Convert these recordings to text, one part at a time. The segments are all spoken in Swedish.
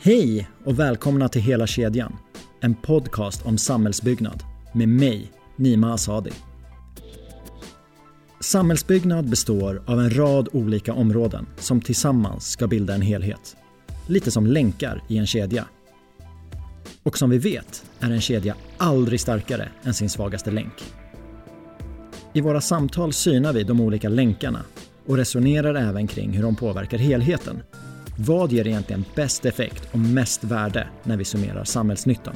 Hej och välkomna till Hela kedjan. En podcast om samhällsbyggnad med mig, Nima Asadi. Samhällsbyggnad består av en rad olika områden som tillsammans ska bilda en helhet. Lite som länkar i en kedja. Och som vi vet är en kedja aldrig starkare än sin svagaste länk. I våra samtal synar vi de olika länkarna och resonerar även kring hur de påverkar helheten. Vad ger egentligen bäst effekt och mest värde när vi summerar samhällsnyttan?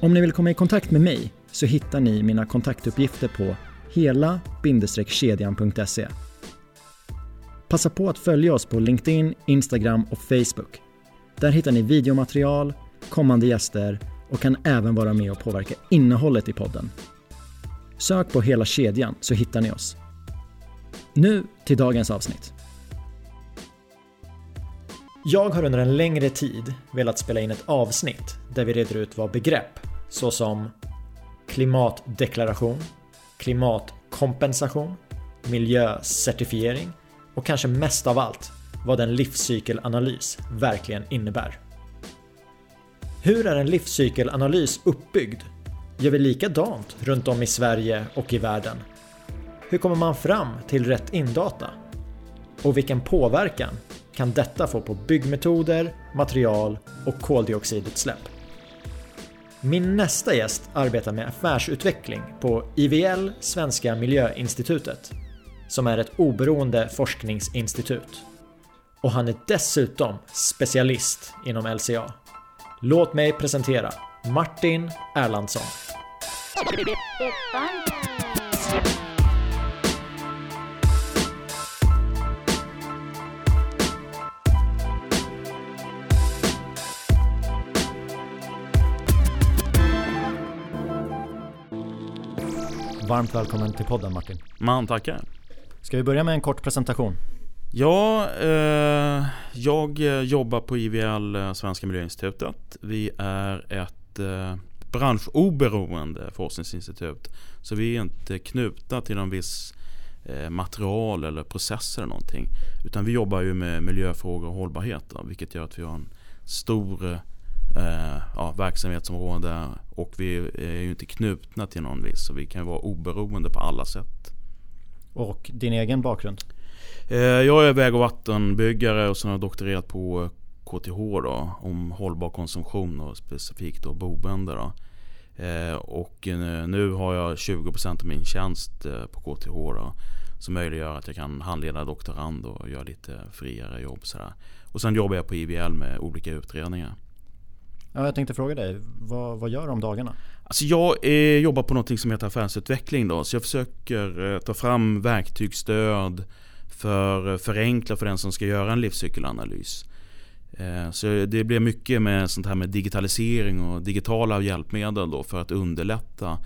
Om ni vill komma i kontakt med mig så hittar ni mina kontaktuppgifter på hela-kedjan.se. Passa på att följa oss på LinkedIn, Instagram och Facebook. Där hittar ni videomaterial, kommande gäster och kan även vara med och påverka innehållet i podden. Sök på Hela kedjan så hittar ni oss. Nu till dagens avsnitt. Jag har under en längre tid velat spela in ett avsnitt där vi reder ut vad begrepp såsom klimatdeklaration, klimatkompensation, miljöcertifiering och kanske mest av allt vad en livscykelanalys verkligen innebär. Hur är en livscykelanalys uppbyggd? Gör vi likadant runt om i Sverige och i världen? Hur kommer man fram till rätt indata? Och vilken påverkan kan detta få på byggmetoder, material och koldioxidutsläpp? Min nästa gäst arbetar med affärsutveckling på IVL Svenska Miljöinstitutet som är ett oberoende forskningsinstitut. Och han är dessutom specialist inom LCA. Låt mig presentera Martin Erlandsson. Varmt välkommen till podden Martin. Man tackar. Ska vi börja med en kort presentation? Ja, eh, jag jobbar på IVL eh, Svenska Miljöinstitutet. Vi är ett eh, branschoberoende forskningsinstitut. Så vi är inte knutna till någon viss eh, material eller process eller någonting. Utan vi jobbar ju med miljöfrågor och hållbarhet. Då, vilket gör att vi har en stor eh, ja, verksamhetsområde och vi är ju inte knutna till någon viss. Så vi kan vara oberoende på alla sätt. Och din egen bakgrund? Eh, jag är väg och vattenbyggare och sen har jag doktorerat på KTH då, om hållbar konsumtion och specifikt då boende. Då. Eh, och eh, nu har jag 20% av min tjänst på KTH då, som möjliggör att jag kan handleda doktorand och göra lite friare jobb. Sådär. Och sen jobbar jag på IVL med olika utredningar. Ja, jag tänkte fråga dig, vad, vad gör du om dagarna? Alltså jag eh, jobbar på något som heter affärsutveckling. Då, så jag försöker eh, ta fram verktygsstöd för förenkla för den som ska göra en livscykelanalys. Eh, så det blir mycket med sånt här med digitalisering och digitala hjälpmedel då för att underlätta.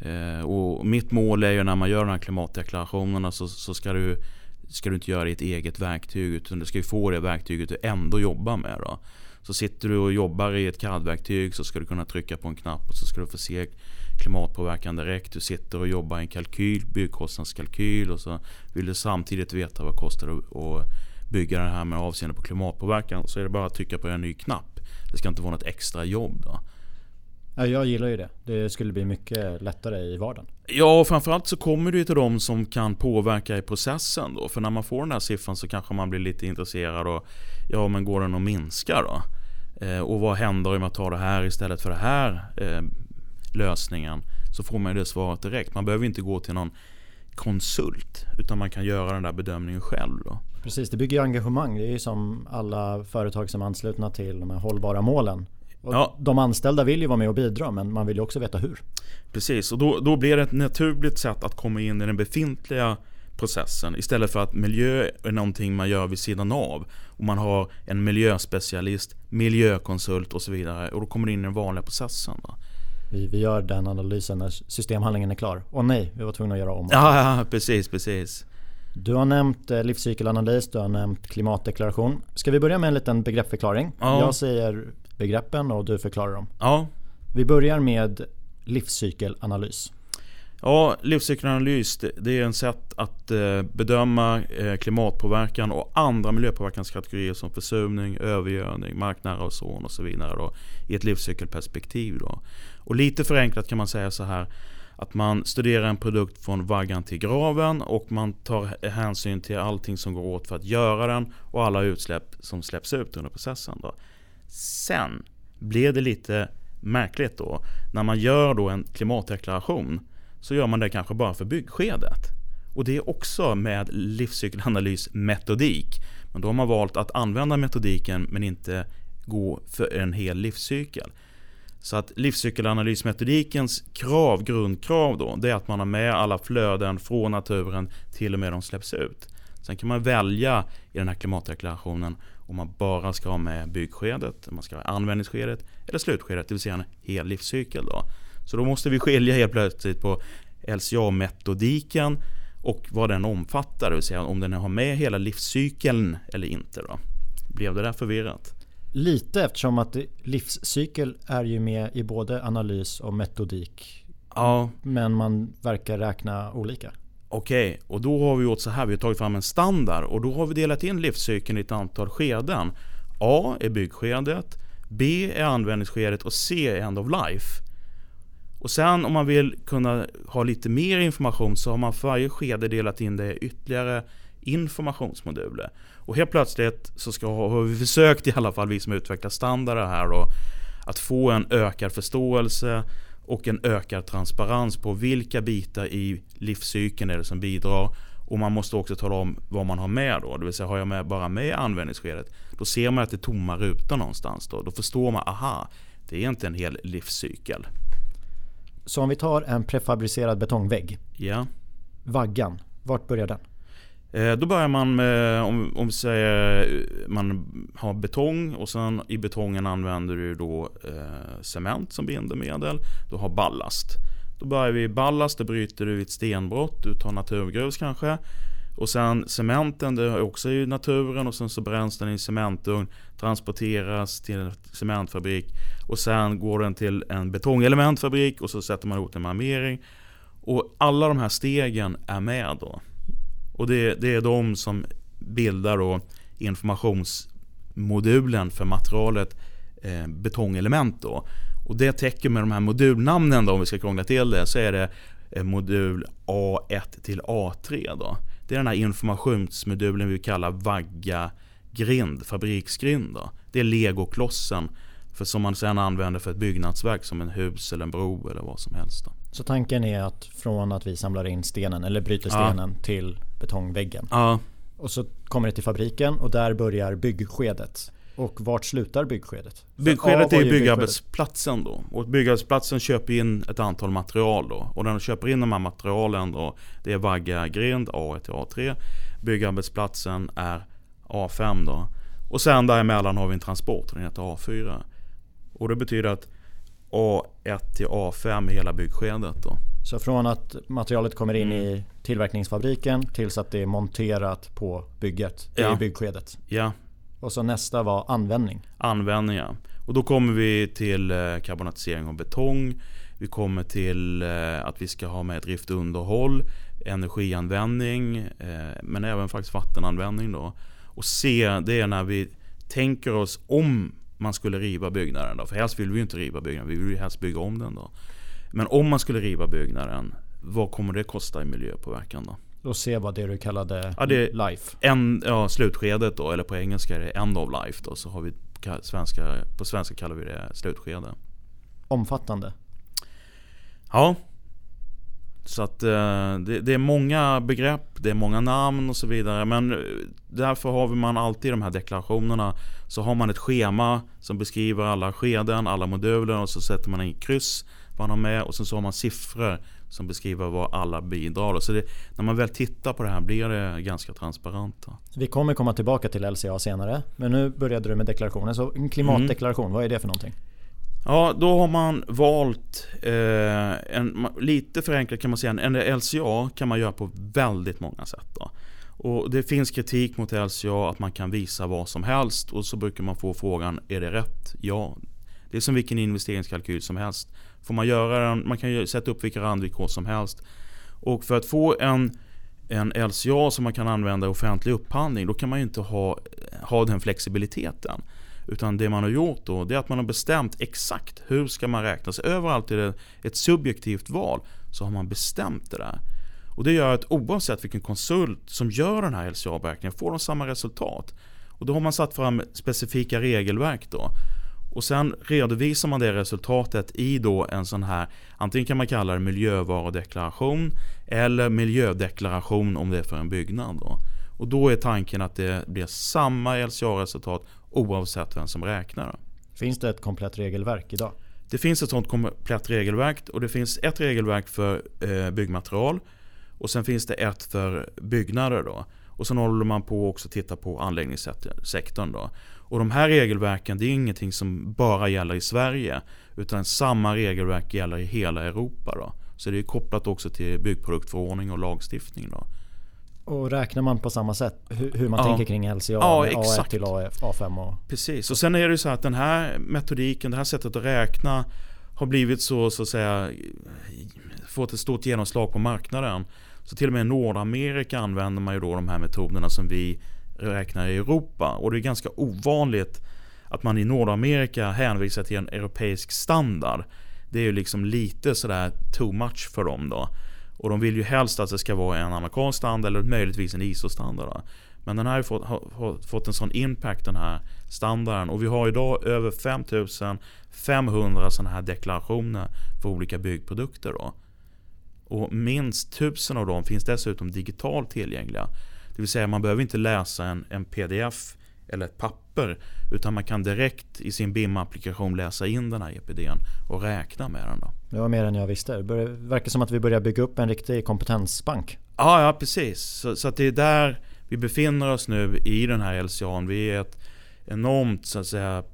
Eh, och mitt mål är ju när man gör de här klimatdeklarationerna så, så ska, du, ska du inte göra det i ett eget verktyg utan du ska få det verktyget du ändå jobbar med. Då. Så sitter du och jobbar i ett CAD-verktyg så ska du kunna trycka på en knapp och så ska du få se klimatpåverkan direkt. Du sitter och jobbar i en kalkyl, byggkostnadskalkyl och så vill du samtidigt veta vad det kostar att bygga det här med avseende på klimatpåverkan. Så är det bara att trycka på en ny knapp. Det ska inte vara något extra jobb då. Ja, jag gillar ju det. Det skulle bli mycket lättare i vardagen. Ja, och framförallt så kommer det till de som kan påverka i processen då. För när man får den här siffran så kanske man blir lite intresserad och ja, men går den att minska då? Eh, och vad händer om jag tar det här istället för det här eh, lösningen? Så får man ju det svaret direkt. Man behöver inte gå till någon konsult utan man kan göra den där bedömningen själv. Då. Precis, det bygger engagemang. Det är ju som alla företag som är anslutna till de här hållbara målen. Ja. De anställda vill ju vara med och bidra men man vill ju också veta hur. Precis, och då, då blir det ett naturligt sätt att komma in i den befintliga processen istället för att miljö är någonting man gör vid sidan av. Och man har en miljöspecialist, miljökonsult och så vidare och då kommer det in i den vanliga processen. Då. Vi, vi gör den analysen när systemhandlingen är klar. Och nej, vi var tvungna att göra om. Ja, ja precis, precis. Du har nämnt eh, livscykelanalys, du har nämnt klimatdeklaration. Ska vi börja med en liten begreppsförklaring? Ja. Jag säger begreppen och du förklarar dem. Ja. Vi börjar med livscykelanalys. Ja, livscykelanalys det är en sätt att eh, bedöma eh, klimatpåverkan och andra miljöpåverkanskategorier som försurning, övergödning, marknära ozon och så vidare då, i ett livscykelperspektiv. Då. Och lite förenklat kan man säga så här att man studerar en produkt från vaggan till graven och man tar hänsyn till allting som går åt för att göra den och alla utsläpp som släpps ut under processen. Då. Sen blir det lite märkligt då när man gör då en klimatdeklaration så gör man det kanske bara för byggskedet. Och det är också med livscykelanalysmetodik. Men då har man valt att använda metodiken men inte gå för en hel livscykel. Så att livscykelanalysmetodikens krav, grundkrav då, det är att man har med alla flöden från naturen till och med de släpps ut. Sen kan man välja i den här klimatdeklarationen om man bara ska ha med byggskedet, om man ska ha användningsskedet eller slutskedet, det vill säga en hel livscykel. Då. Så då måste vi skilja helt plötsligt på LCA-metodiken och vad den omfattar, det vill säga om den har med hela livscykeln eller inte. Då. Blev det där förvirrat? Lite eftersom att livscykel är ju med i både analys och metodik. Ja. Men man verkar räkna olika. Okej, okay, och då har vi gjort så här. Vi har tagit fram en standard och då har vi delat in livscykeln i ett antal skeden. A är byggskedet, B är användningsskedet och C är end of life. Och sen om man vill kunna ha lite mer information så har man för varje skede delat in det i ytterligare informationsmoduler. Och helt plötsligt så ska, har vi försökt i alla fall, vi som utvecklar standarder här då, att få en ökad förståelse och en ökad transparens på vilka bitar i livscykeln är det som bidrar. Och man måste också tala om vad man har med då. Det vill säga har jag med, bara med användningsskedet, då ser man att det är tomma rutor någonstans. Då, då förstår man, aha, det är inte en hel livscykel. Så om vi tar en prefabricerad betongvägg. Ja. Vaggan, vart börjar den? Eh, då börjar man med, om, om vi säger man har betong och sen i betongen använder du då eh, cement som bindemedel. Du har ballast. Då börjar vi ballast, det bryter du vid ett stenbrott, du tar naturgrus kanske. Och sen cementen, det är också i naturen och sen så bränns den i en cementugn, transporteras till en cementfabrik och sen går den till en betongelementfabrik och så sätter man ihop den med armering. Och alla de här stegen är med då. Och det, det är de som bildar då informationsmodulen för materialet eh, betongelement. Då. Och det täcker med de här modulnamnen då, om vi ska krångla till det, så är det eh, modul A1 till A3. Då. Det är den här informationsmodulen vi kallar vagga grind, fabriksgrind. Då. Det är legoklossen för som man sedan använder för ett byggnadsverk som en hus eller en bro eller vad som helst. Då. Så tanken är att från att vi samlar in stenen eller bryter stenen ja. till betongväggen. Ja. Och så kommer det till fabriken och där börjar byggskedet. Och vart slutar byggskedet? Byggskedet är byggarbetsplatsen då. Och byggarbetsplatsen köper in ett antal material då. Och när de köper in de här materialen då. Det är vagga, grind, A1 till A3. Byggarbetsplatsen är A5 då. Och sen däremellan har vi en transport, den heter A4. Och det betyder att A1 till A5 i hela byggskedet då. Så från att materialet kommer in mm. i tillverkningsfabriken tills att det är monterat på bygget ja. i byggskedet? Ja. Och så nästa var användning? Användning ja. Och då kommer vi till eh, karbonatisering av betong. Vi kommer till eh, att vi ska ha med drift och underhåll, energianvändning, eh, men även faktiskt vattenanvändning då. Och C, det är när vi tänker oss om man skulle riva byggnaden. Då. För helst vill vi ju inte riva byggnaden, vi vill ju helst bygga om den. Då. Men om man skulle riva byggnaden, vad kommer det kosta i miljöpåverkan då? Och se vad det du kallade ja, det life? En, ja, slutskedet då, eller på engelska är det end of life. Då, så har vi svenska, på svenska kallar vi det slutskede. Omfattande? Ja, så att eh, det, det, är många begrepp, det är många namn och så vidare. Men eh, därför har man alltid de här deklarationerna. Så har man ett schema som beskriver alla skeden, alla moduler och så sätter man in kryss vad man har med och sen så har man siffror som beskriver vad alla bidrar. Så det, när man väl tittar på det här blir det ganska transparent. Vi kommer komma tillbaka till LCA senare. Men nu började du med deklarationen. Så en klimatdeklaration, mm. vad är det för någonting? Ja, då har man valt eh, en, lite förenklat kan man säga, en LCA kan man göra på väldigt många sätt. Då. Och det finns kritik mot LCA att man kan visa vad som helst och så brukar man få frågan, är det rätt? Ja, det är som vilken investeringskalkyl som helst. Får man, göra den, man kan sätta upp vilka randvillkor som helst. Och för att få en, en LCA som man kan använda i offentlig upphandling, då kan man ju inte ha, ha den flexibiliteten. Utan det man har gjort då, det är att man har bestämt exakt hur ska man räkna. Överallt är det ett subjektivt val, så har man bestämt det där. Och det gör att oavsett vilken konsult som gör den här LCA-beräkningen får de samma resultat. Och då har man satt fram specifika regelverk då. Och sen redovisar man det resultatet i då en sån här, antingen kan man kalla det miljövarudeklaration eller miljödeklaration om det är för en byggnad. Då. Och då är tanken att det blir samma LCA-resultat oavsett vem som räknar. Finns det ett komplett regelverk idag? Det finns ett sånt komplett regelverk och det finns ett regelverk för eh, byggmaterial och sen finns det ett för byggnader. Då. Och sen håller man på också att titta på anläggningssektorn. Då. Och de här regelverken det är ingenting som bara gäller i Sverige. Utan samma regelverk gäller i hela Europa. Då. Så det är kopplat också till byggproduktförordning och lagstiftning. Då. Och räknar man på samma sätt? Hur, man ja. tänker kring LCA ja, A1 till A5? Och... Precis, och sen är det så att den här metodiken, det här sättet att räkna har blivit så, så att säga, fått ett stort genomslag på marknaden. Så till och med i Nordamerika använder man ju då de här metoderna som vi räknar i Europa. Och det är ganska ovanligt att man i Nordamerika hänvisar till en europeisk standard. Det är ju liksom lite sådär too much för dem då. Och de vill ju helst att det ska vara en amerikansk standard eller möjligtvis en ISO-standard. Men den här har fått, har fått en sån impact den här standarden. Och vi har idag över 5500 sådana här deklarationer för olika byggprodukter. Då. Och minst 1000 av dem finns dessutom digitalt tillgängliga. Det vill säga man behöver inte läsa en, en pdf eller ett papper. Utan man kan direkt i sin BIM-applikation läsa in den här EPDn och räkna med den. Då. Det var mer än jag visste. Det verkar som att vi börjar bygga upp en riktig kompetensbank. Ja, ja precis. Så, så att det är där vi befinner oss nu i den här LCA. Vi är ett enormt så att säga,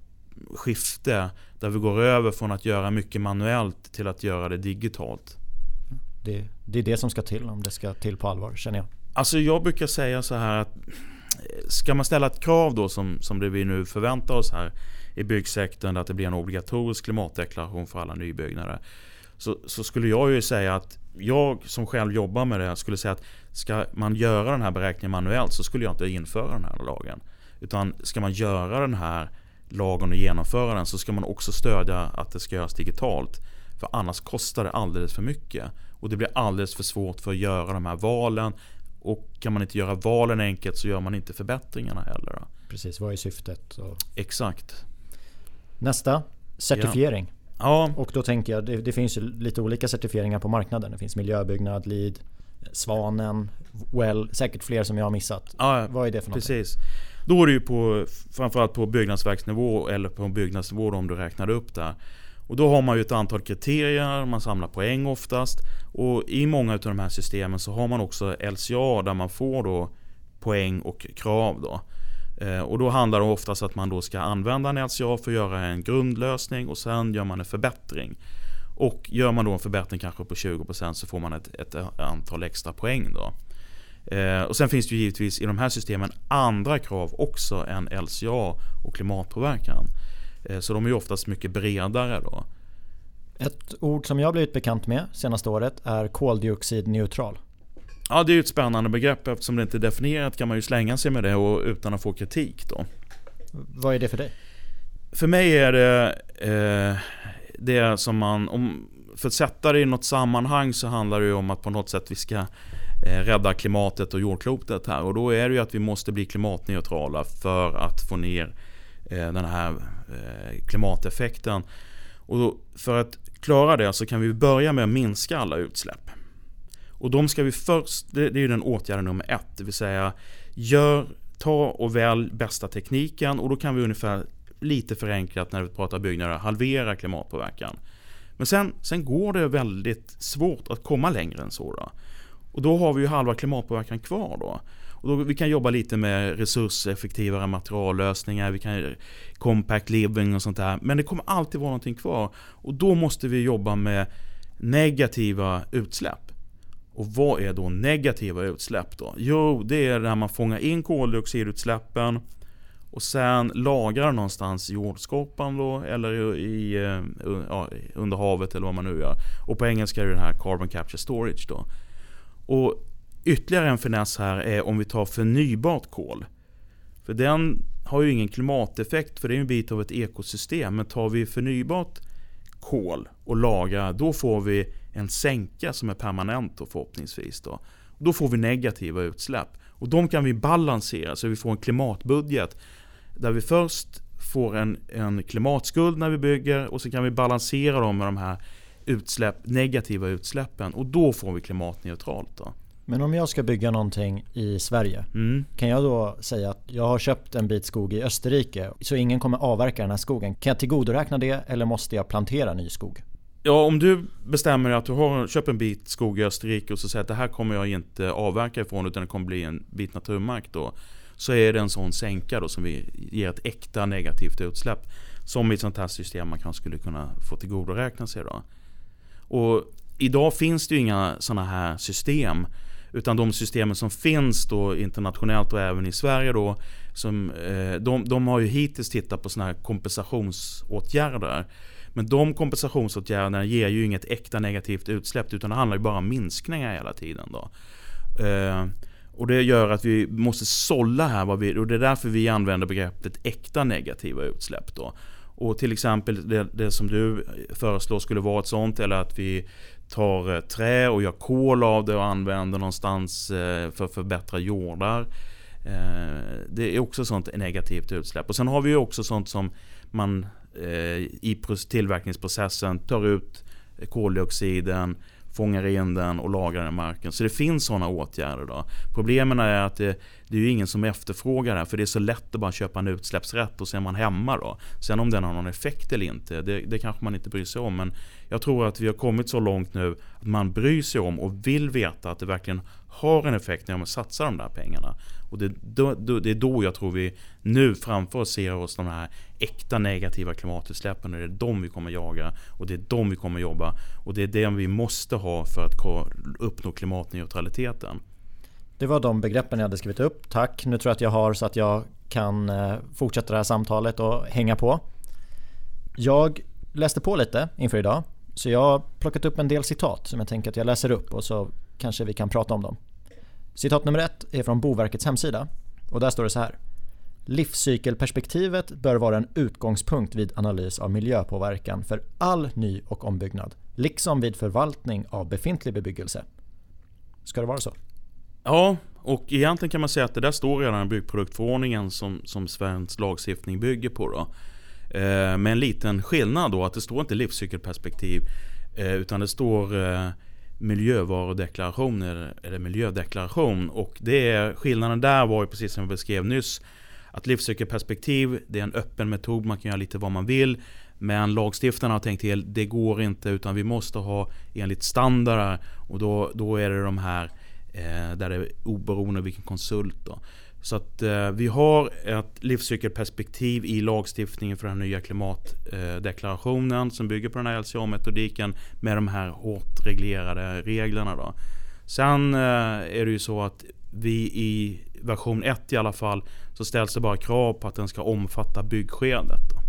skifte där vi går över från att göra mycket manuellt till att göra det digitalt. Det, det är det som ska till om det ska till på allvar känner jag. Alltså jag brukar säga så här att Ska man ställa ett krav då som, som det vi nu förväntar oss här i byggsektorn att det blir en obligatorisk klimatdeklaration för alla nybyggnader. Så, så, skulle jag ju säga att jag som själv jobbar med det skulle säga att ska man göra den här beräkningen manuellt så skulle jag inte införa den här lagen. Utan ska man göra den här lagen och genomföra den så ska man också stödja att det ska göras digitalt. För annars kostar det alldeles för mycket. Och det blir alldeles för svårt för att göra de här valen. Och kan man inte göra valen enkelt så gör man inte förbättringarna heller. Precis, vad är syftet? Och... Exakt. Nästa, certifiering. Ja. Och då tänker jag, det, det finns ju lite olika certifieringar på marknaden. Det finns miljöbyggnad, LEED, Svanen, Well, säkert fler som jag har missat. Ja, vad är det för något? Precis. Då är det ju på, framförallt på byggnadsverksnivå eller på byggnadsnivå om du räknar upp där. Och då har man ju ett antal kriterier, man samlar poäng oftast. Och i många av de här systemen så har man också LCA där man får då poäng och krav. Då. Eh, och då handlar det oftast om att man då ska använda en LCA för att göra en grundlösning och sen gör man en förbättring. Och gör man då en förbättring kanske på 20% så får man ett, ett antal extra poäng. Då. Eh, och sen finns det ju givetvis i de här systemen andra krav också än LCA och klimatpåverkan. Eh, så de är ju oftast mycket bredare då. Ett ord som jag blivit bekant med senaste året är koldioxidneutral. Ja, det är ju ett spännande begrepp. Eftersom det inte är definierat kan man ju slänga sig med det och, utan att få kritik. Då. Vad är det för dig? För mig är det eh, det som man... Om, för att sätta det i något sammanhang så handlar det ju om att på något sätt vi ska eh, rädda klimatet och jordklotet här. Och då är det ju att vi måste bli klimatneutrala för att få ner Eh, den här eh, klimateffekten. Och då, för att klara det så kan vi börja med att minska alla utsläpp. Och de ska vi först, det, det är ju den åtgärden nummer ett, det vill säga gör, ta och välj bästa tekniken och då kan vi ungefär lite förenklat när vi pratar byggnader halvera klimatpåverkan. Men sen, sen går det väldigt svårt att komma längre än så. Då. Och då har vi ju halva klimatpåverkan kvar då. Och då, vi kan jobba lite med resurseffektivare materiallösningar, vi kan compact living och sånt där. Men det kommer alltid vara någonting kvar. Och då måste vi jobba med negativa utsläpp. Och vad är då negativa utsläpp då? Jo, det är när man fångar in koldioxidutsläppen och sen lagrar någonstans i jordskorpan då, eller i, eh, ja, under havet eller vad man nu gör. Och på engelska är det den här Carbon Capture Storage då. Och ytterligare en finess här är om vi tar förnybart kol. För den har ju ingen klimateffekt för det är en bit av ett ekosystem. Men tar vi förnybart kol och lagrar, då får vi en sänka som är permanent då förhoppningsvis. Då. Då får vi negativa utsläpp. Och de kan vi balansera så vi får en klimatbudget. Där vi först får en, en klimatskuld när vi bygger och så kan vi balansera dem med de här utsläpp, negativa utsläppen. Och då får vi klimatneutralt. Då. Men om jag ska bygga någonting i Sverige, mm. kan jag då säga att jag har köpt en bit skog i Österrike så ingen kommer avverka den här skogen? Kan jag tillgodoräkna det eller måste jag plantera ny skog? Ja, om du bestämmer att du har, köper en bit skog i Österrike och så säger att det här kommer jag inte avverka ifrån utan det kommer bli en bit naturmark då. Så är det en sån sänka då som vi ger ett äkta negativt utsläpp. Som i ett sånt här system man kanske skulle kunna få tillgodoräkna sig då. Och idag finns det ju inga sådana här system. Utan de systemen som finns då internationellt och även i Sverige då. Som, eh, de, de har ju hittills tittat på sådana här kompensationsåtgärder. Men de kompensationsåtgärderna ger ju inget äkta negativt utsläpp utan det handlar ju bara om minskningar hela tiden. Då. Eh, och det gör att vi måste sålla här vad vi, och det är därför vi använder begreppet äkta negativa utsläpp. Då. Och till exempel det, det, som du föreslår skulle vara ett sånt eller att vi tar eh, trä och gör kol av det och använder någonstans eh, för att förbättra jordar. Eh, det är också sånt negativt utsläpp. Och sen har vi ju också sånt som man i tillverkningsprocessen tar ut koldioxiden, fångar in den och lagrar den i marken. Så det finns sådana åtgärder. Då. Problemen är att det, det är ju ingen som efterfrågar det här. för det är så lätt att bara köpa en utsläppsrätt och så är man hemma. Då. Sen om den har någon effekt eller inte, det, det kanske man inte bryr sig om. Men jag tror att vi har kommit så långt nu att man bryr sig om och vill veta att det verkligen har en effekt när man satsar de där pengarna. Och det, då, då, det är då jag tror vi nu framför oss ser oss de här äkta negativa klimatutsläppen. Och det är de vi kommer jaga och det är de vi kommer jobba. Och det är det vi måste ha för att uppnå klimatneutraliteten. Det var de begreppen jag hade skrivit upp. Tack. Nu tror jag att jag har så att jag kan eh, fortsätta det här samtalet och hänga på. Jag läste på lite inför idag. Så jag har plockat upp en del citat som jag tänker att jag läser upp och så kanske vi kan prata om dem. Citat nummer ett är från Boverkets hemsida och där står det så här. Livscykelperspektivet bör vara en utgångspunkt vid analys av miljöpåverkan för all ny och ombyggnad, liksom vid förvaltning av befintlig bebyggelse. Ska det vara så? Ja, och egentligen kan man säga att det där står redan i byggproduktförordningen som, som svensk lagstiftning bygger på. Då. Eh, med en liten skillnad då, att det står inte livscykelperspektiv eh, utan det står eh, miljövarudeklaration eller miljödeklaration. Och det är, skillnaden där var ju precis som jag beskrev nyss. Att livscykelperspektiv, det är en öppen metod, man kan göra lite vad man vill. Men lagstiftarna har tänkt till, det går inte utan vi måste ha enligt standarder. Och då, då är det de här eh, där det är oberoende vilken konsult. Då. Så att eh, vi har ett livscykelperspektiv i lagstiftningen för den nya klimatdeklarationen som bygger på den här LCA-metodiken med de här hårt reglerade reglerna. Då. Sen eh, är det ju så att vi i version 1 i alla fall så ställs det bara krav på att den ska omfatta byggskedet. Då.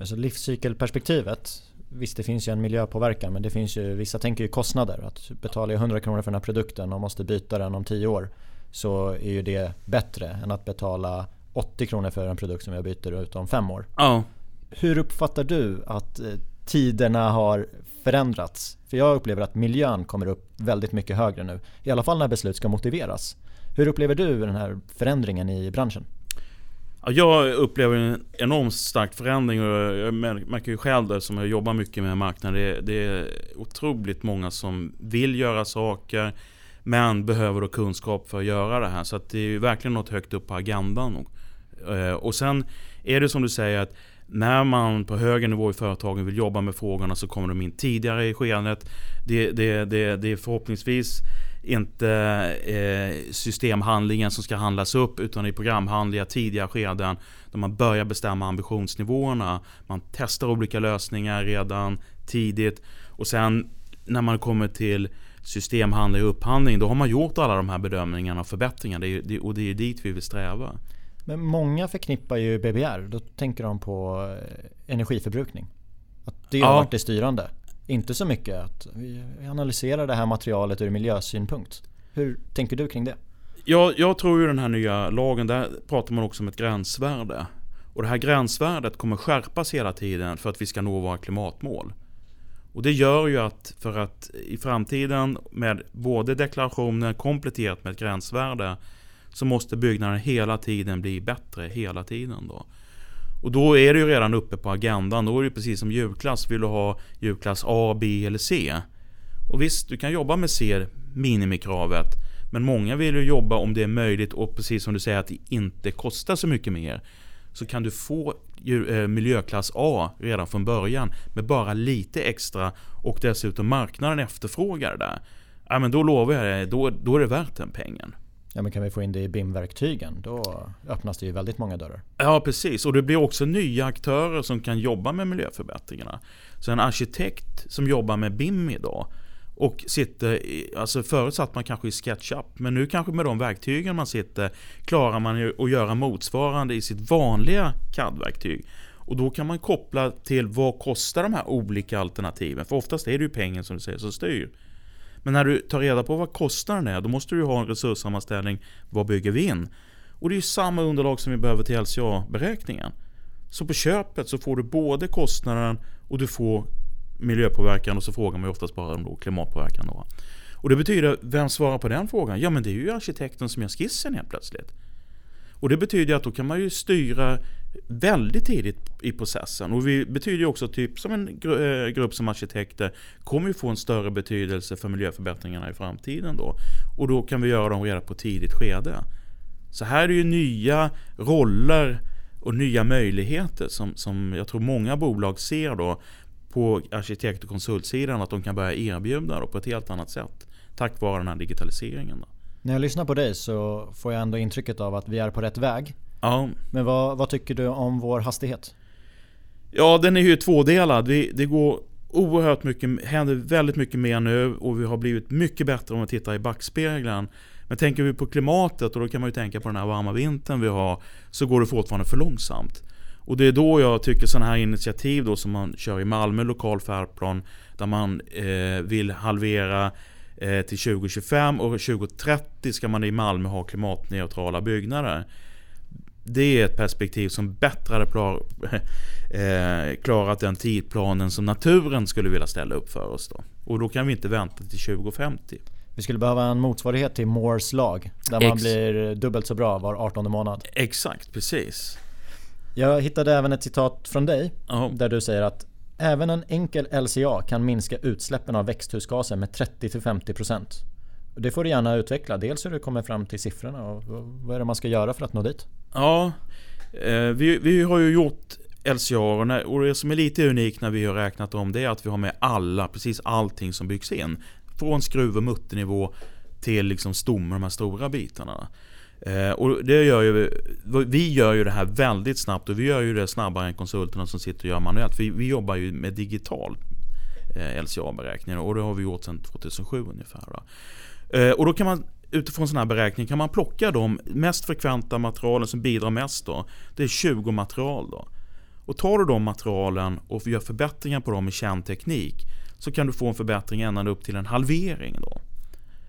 Alltså livscykelperspektivet Visst det finns ju en miljöpåverkan men det finns ju, vissa tänker ju kostnader. Att betalar jag 100 kronor för den här produkten och måste byta den om 10 år så är ju det bättre än att betala 80 kronor för en produkt som jag byter ut om 5 år. Ja. Hur uppfattar du att eh, tiderna har förändrats? För jag upplever att miljön kommer upp väldigt mycket högre nu. I alla fall när beslut ska motiveras. Hur upplever du den här förändringen i branschen? Jag upplever en enormt stark förändring och jag märker ju själv det som jag jobbar mycket med marknaden. Det är otroligt många som vill göra saker men behöver då kunskap för att göra det här. Så att det är verkligen något högt upp på agendan. Och, eh, och sen är det som du säger att när man på högre nivå i företagen vill jobba med frågorna så kommer de in tidigare i skedet. Det, det, det, det är förhoppningsvis inte eh, systemhandlingen som ska handlas upp utan i programhandlingar tidiga skeden där man börjar bestämma ambitionsnivåerna. Man testar olika lösningar redan tidigt och sen när man kommer till systemhandling och upphandling, då har man gjort alla de här bedömningarna och förbättringarna. Och det är dit vi vill sträva. Men många förknippar ju BBR, då tänker de på eh, energiförbrukning. Att det har ja. varit det styrande. Inte så mycket att vi analyserar det här materialet ur miljösynpunkt. Hur tänker du kring det? Jag, jag tror ju den här nya lagen, där pratar man också om ett gränsvärde. Och det här gränsvärdet kommer skärpas hela tiden för att vi ska nå våra klimatmål. Och det gör ju att för att i framtiden med både deklarationen kompletterat med ett gränsvärde så måste byggnaden hela tiden bli bättre hela tiden då. Och då är det ju redan uppe på agendan. Då är det precis som julklass. Vill du ha julklass A, B eller C? Och visst, du kan jobba med C, minimikravet. Men många vill ju jobba om det är möjligt och precis som du säger att det inte kostar så mycket mer. Så kan du få eh, miljöklass A redan från början med bara lite extra och dessutom marknaden efterfrågar det. Ja men då lovar jag dig, då, då är det värt den pengen. Ja men kan vi få in det i BIM-verktygen då öppnas det ju väldigt många dörrar. Ja precis och det blir också nya aktörer som kan jobba med miljöförbättringarna. Så en arkitekt som jobbar med BIM idag och sitter, i, alltså förut satt man kanske i SketchUp men nu kanske med de verktygen man sitter klarar man ju att göra motsvarande i sitt vanliga CAD-verktyg. Och då kan man koppla till vad kostar de här olika alternativen? För oftast är det ju pengen som du säger som styr. Men när du tar reda på vad kostnaden är, då måste du ha en resurssammanställning. Vad bygger vi in? Och det är ju samma underlag som vi behöver till LCA-beräkningen. Så på köpet så får du både kostnaden och du får miljöpåverkan och så frågar man ju oftast bara om då klimatpåverkan. Då. Och det betyder, vem svarar på den frågan? Ja men det är ju arkitekten som gör skissen helt plötsligt. Och det betyder att då kan man ju styra väldigt tidigt i processen. Och det betyder ju också typ som en eh, grupp som arkitekter kommer ju få en större betydelse för miljöförbättringarna i framtiden då. Och då kan vi göra dem redan på tidigt skede. Så här är det ju nya roller och nya möjligheter som, som jag tror många bolag ser då på arkitekt och konsultsidan att de kan börja erbjuda på ett helt annat sätt. Tack vare den här digitaliseringen. Då. När jag lyssnar på dig så får jag ändå intrycket av att vi är på rätt väg. Ja. Men vad, vad tycker du om vår hastighet? Ja, den är ju tvådelad. Vi, det går oerhört mycket, händer väldigt mycket mer nu och vi har blivit mycket bättre om vi tittar i backspegeln. Men tänker vi på klimatet och då kan man ju tänka på den här varma vintern vi har så går det fortfarande för långsamt. Och det är då jag tycker sådana här initiativ då som man kör i Malmö lokal färdplan där man eh, vill halvera eh, till 2025 och 2030 ska man i Malmö ha klimatneutrala byggnader det är ett perspektiv som bättre hade klar, eh, klarat den tidplanen som naturen skulle vilja ställa upp för oss. Då. Och då kan vi inte vänta till 2050. Vi skulle behöva en motsvarighet till Moores lag. Där man Ex blir dubbelt så bra var 18 månad. Exakt, precis. Jag hittade även ett citat från dig. Oh. Där du säger att Även en enkel LCA kan minska utsläppen av växthusgaser med 30-50%. Det får du gärna utveckla. Dels hur du kommer fram till siffrorna och vad är det man ska göra för att nå dit? Ja, eh, vi, vi har ju gjort LCA och det som är lite unikt när vi har räknat om det är att vi har med alla, precis allting som byggs in. Från skruv och mutternivå till liksom stommar, de här stora bitarna. Eh, och det gör ju, vi gör ju det här väldigt snabbt och vi gör ju det snabbare än konsulterna som sitter och gör manuellt. Vi, vi jobbar ju med digital eh, LCA-beräkningar och det har vi gjort sedan 2007 ungefär. Då. Eh, och då kan man utifrån sådana här beräkningar kan man plocka de mest frekventa materialen som bidrar mest. Då. Det är 20 material. Då. Och tar du de materialen och gör förbättringar på dem med känd teknik så kan du få en förbättring ända upp till en halvering. Då.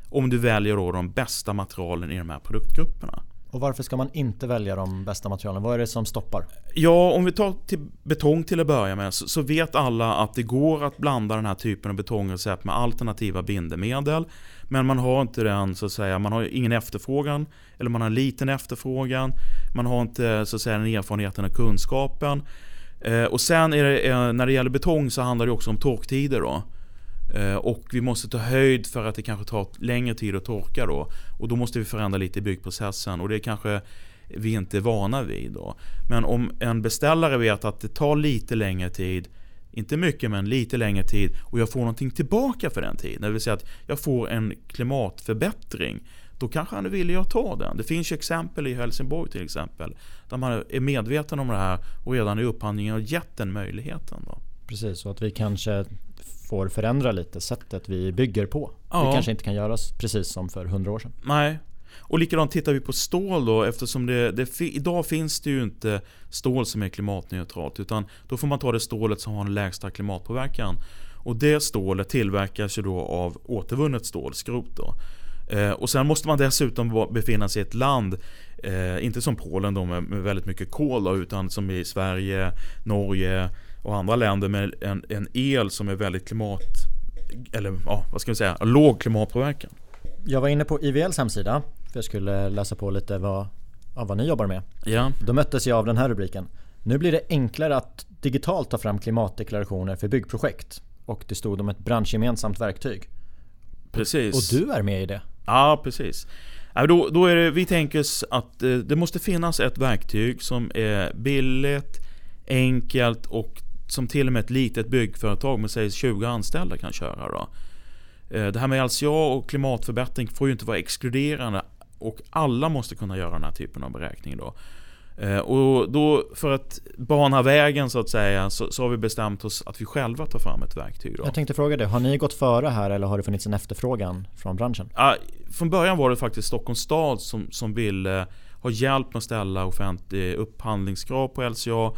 Om du väljer då de bästa materialen i de här produktgrupperna. Och varför ska man inte välja de bästa materialen? Vad är det som stoppar? Ja, om vi tar till betong till att börja med så, så vet alla att det går att blanda den här typen av betongrecept med alternativa bindemedel. Men man har inte den så att säga, man har ingen efterfrågan eller man har liten efterfrågan. Man har inte så att säga den erfarenheten och kunskapen. Eh, och sen det, eh, när det gäller betong så handlar det också om torktider då. Eh, och vi måste ta höjd för att det kanske tar längre tid att torka då. Och då måste vi förändra lite i byggprocessen och det kanske vi inte är vana vid. Då. Men om en beställare vet att det tar lite längre tid inte mycket men lite längre tid och jag får någonting tillbaka för den tiden. Det vill säga att jag får en klimatförbättring. Då kanske han är villig att ta den. Det finns ju exempel i Helsingborg till exempel. Där man är medveten om det här och redan i upphandlingen har gett den möjligheten. Då. Precis, så att vi kanske får förändra lite sättet vi bygger på. Ja. Det kanske inte kan göras precis som för hundra år sedan. Nej, Och likadant tittar vi på stål då eftersom det, det, idag finns det ju inte stål som är klimatneutralt utan då får man ta det stålet som har den lägsta klimatpåverkan. Och det stålet tillverkas ju då av återvunnet stål, skrot då. Eh, och sen måste man dessutom befinna sig i ett land, eh, inte som Polen då med, med väldigt mycket kol då, utan som i Sverige, Norge och andra länder med en, en el som är väldigt klimat... Eller ja, vad ska vi säga? Låg klimatpåverkan. Jag var inne på IVLs hemsida för jag skulle läsa på lite vad, ja, vad ni jobbar med. Ja. Då möttes jag av den här rubriken. Nu blir det enklare att digitalt ta fram klimatdeklarationer för byggprojekt. Och det stod om ett branschgemensamt verktyg. Precis. Och du är med i det? Ja, precis. Då, då är det, vi tänker oss att eh, det måste finnas ett verktyg som är billigt, enkelt och som till och med ett litet byggföretag med säg 20 anställda kan köra. Då. Eh, det här med LCA och klimatförbättring får ju inte vara exkluderande och alla måste kunna göra den här typen av beräkning. Då. Eh, och då för att bana vägen så att säga så, så, har vi bestämt oss att vi själva tar fram ett verktyg. Då. Jag tänkte fråga dig, har ni gått före här eller har det funnits en efterfrågan från branschen? Ja, från början var det faktiskt Stockholms stad som, som ville ha hjälp med att ställa offentlig upphandlingskrav på LCA.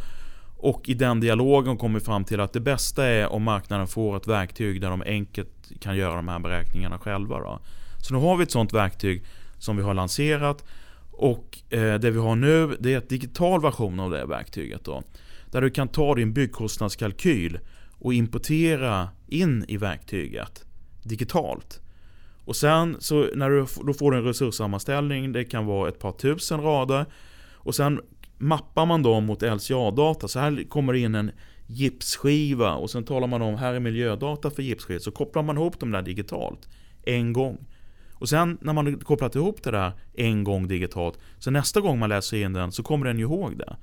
Och i den dialogen kom vi fram till att det bästa är om marknaden får ett verktyg där de enkelt kan göra de här beräkningarna själva. Då. Så nu har vi ett sånt verktyg som vi har lanserat och eh, det vi har nu det är en digital version av det verktyget. Då, där du kan ta din byggkostnadskalkyl och importera in i verktyget digitalt. Och sen så när du då får du en resurssammanställning, det kan vara ett par tusen rader. Och sen mappar man dem mot LCA-data. Så här kommer det in en gipsskiva och sen talar man om här är miljödata för gipsskiva. Så kopplar man ihop dem där digitalt en gång. Och sen när man kopplat ihop det där en gång digitalt, så nästa gång man läser in den så kommer den ju ihåg det.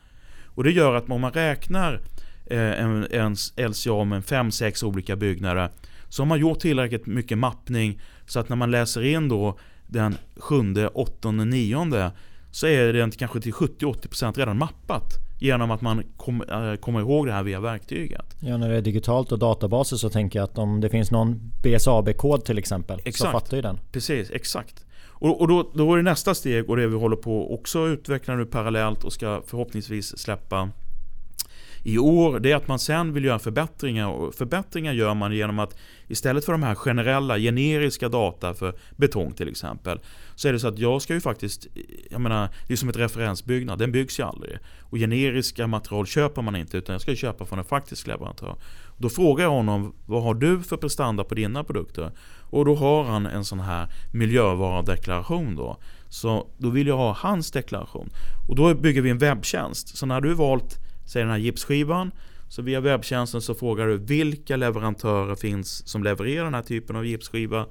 Och det gör att om man räknar eh, en, en LCA med 5-6 olika byggnader så har man gjort tillräckligt mycket mappning så att när man läser in då den sjunde, åttonde, nionde så är den kanske till 70-80% redan mappat. Genom att man kom, äh, kommer ihåg det här via verktyget. Ja, när det är digitalt och databaser så tänker jag att om det finns någon BSAB-kod till exempel exakt. så fattar ju den. Precis, exakt. Och, och då, då är det nästa steg och det vi håller på också utveckla nu parallellt och ska förhoppningsvis släppa i år, det är att man sen vill göra förbättringar. Och förbättringar gör man genom att istället för de här generella, generiska data för betong till exempel, så är det så att jag ska ju faktiskt, jag menar, det är som ett referensbyggnad, den byggs ju aldrig. Och generiska material köper man inte, utan jag ska köpa från en faktisk leverantör. Då frågar jag honom, vad har du för prestanda på dina produkter? Och då har han en sån här miljövarudeklaration då. Så då vill jag ha hans deklaration. Och då bygger vi en webbtjänst. Så när du valt säg den här gipsskivan. Så via webbtjänsten så frågar du vilka leverantörer finns som levererar den här typen av gipsskiva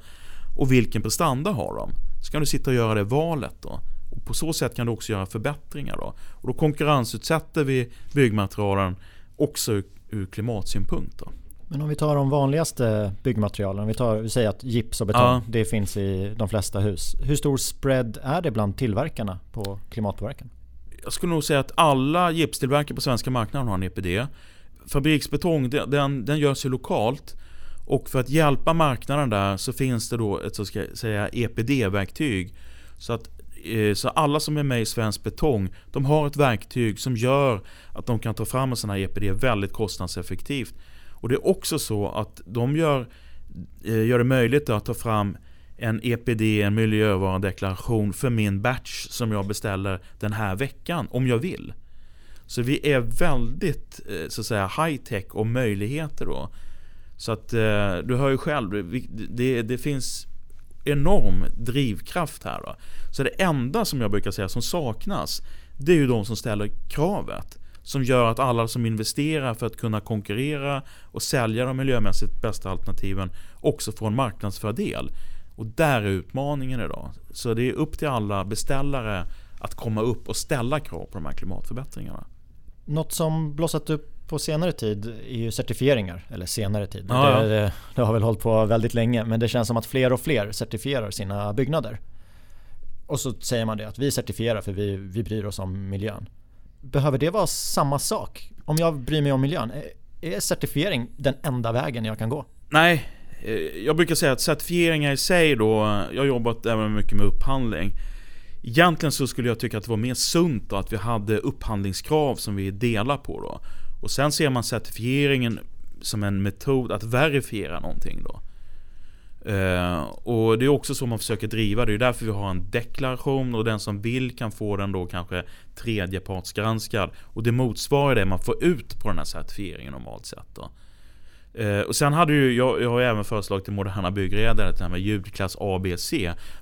och vilken prestanda har de? Så kan du sitta och göra det valet då. Och på så sätt kan du också göra förbättringar då. Och då konkurrensutsätter vi byggmaterialen också ur, ur klimatsynpunkt då. Men om vi tar de vanligaste byggmaterialen, vi, tar, vi säger att gips och betong, ja. det finns i de flesta hus. Hur stor spread är det bland tillverkarna på klimatpåverkan? Jag skulle nog säga att alla gipstillverkare på svenska marknaden har en EPD. Fabriksbetong, den, den görs ju lokalt. Och för att hjälpa marknaden där så finns det då ett så ska säga EPD-verktyg. Så att eh, så alla som är med i Svensk Betong, de har ett verktyg som gör att de kan ta fram en sån här EPD väldigt kostnadseffektivt. Och det är också så att de gör, eh, gör det möjligt att ta fram en EPD, en miljövarudeklaration för min batch som jag beställer den här veckan om jag vill. Så vi är väldigt eh, så att säga high tech och möjligheter då. Så att eh, du hör ju själv, det, det finns enorm drivkraft här. Då. Så det enda som jag brukar säga som saknas, det är ju de som ställer kravet. Som gör att alla som investerar för att kunna konkurrera och sälja de miljömässigt bästa alternativen också får en marknadsfördel. Och där är utmaningen idag. Så det är upp till alla beställare att komma upp och ställa krav på de här klimatförbättringarna. Något som blossat upp på senare tid är ju certifieringar. Eller senare tid. Ja, det, det, det, har väl hållit på väldigt länge. Men det känns som att fler och fler certifierar sina byggnader. Och så säger man det att vi certifierar för vi, vi bryr oss om miljön. Behöver det vara samma sak? Om jag bryr mig om miljön, är, är certifiering den enda vägen jag kan gå? Nej, Eh, jag brukar säga att certifieringar i sig då, jag har jobbat även mycket med upphandling. Egentligen så skulle jag tycka att det var mer sunt då, att vi hade upphandlingskrav som vi delar på då. Och sen ser man certifieringen som en metod att verifiera någonting då. Uh, och det är också så man försöker driva det. Det är därför vi har en deklaration och den som vill kan få den då kanske tredjepartsgranskad. Och det motsvarar det man får ut på den här certifieringen normalt sett. Då. Eh, och sen hade ju, jag, jag har även föreslagit till Moderna Byggredare det här med ljudklass ABC.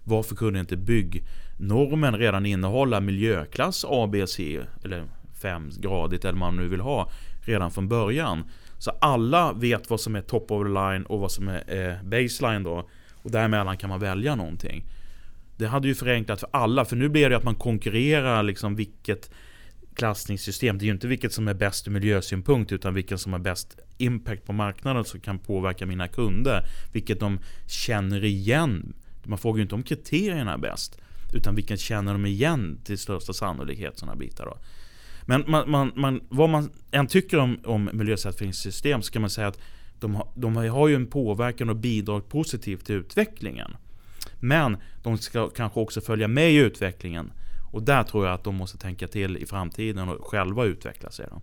Varför kunde inte byggnormen redan innehålla miljöklass ABC? Eller 5 gradigt eller vad man nu vill ha redan från början. Så alla vet vad som är top of the line och vad som är eh, baseline då. Och däremellan kan man välja någonting. Det hade ju förenklat för alla, för nu blir det att man konkurrerar liksom vilket klassningssystem. Det är ju inte vilket som är bäst ur miljösynpunkt utan vilket som är bäst impact på marknaden som kan påverka mina kunder. Vilket de känner igen. Man frågar ju inte om kriterierna är bäst. Utan vilken känner de igen till största sannolikhet Såna bitar då. Men man, man, man, vad man än tycker om, om miljöcertifieringssystem så kan man säga att de har, de har ju en påverkan och bidrar positivt till utvecklingen. Men de ska kanske också följa med i utvecklingen. Och där tror jag att de måste tänka till i framtiden och själva utveckla sig. Då.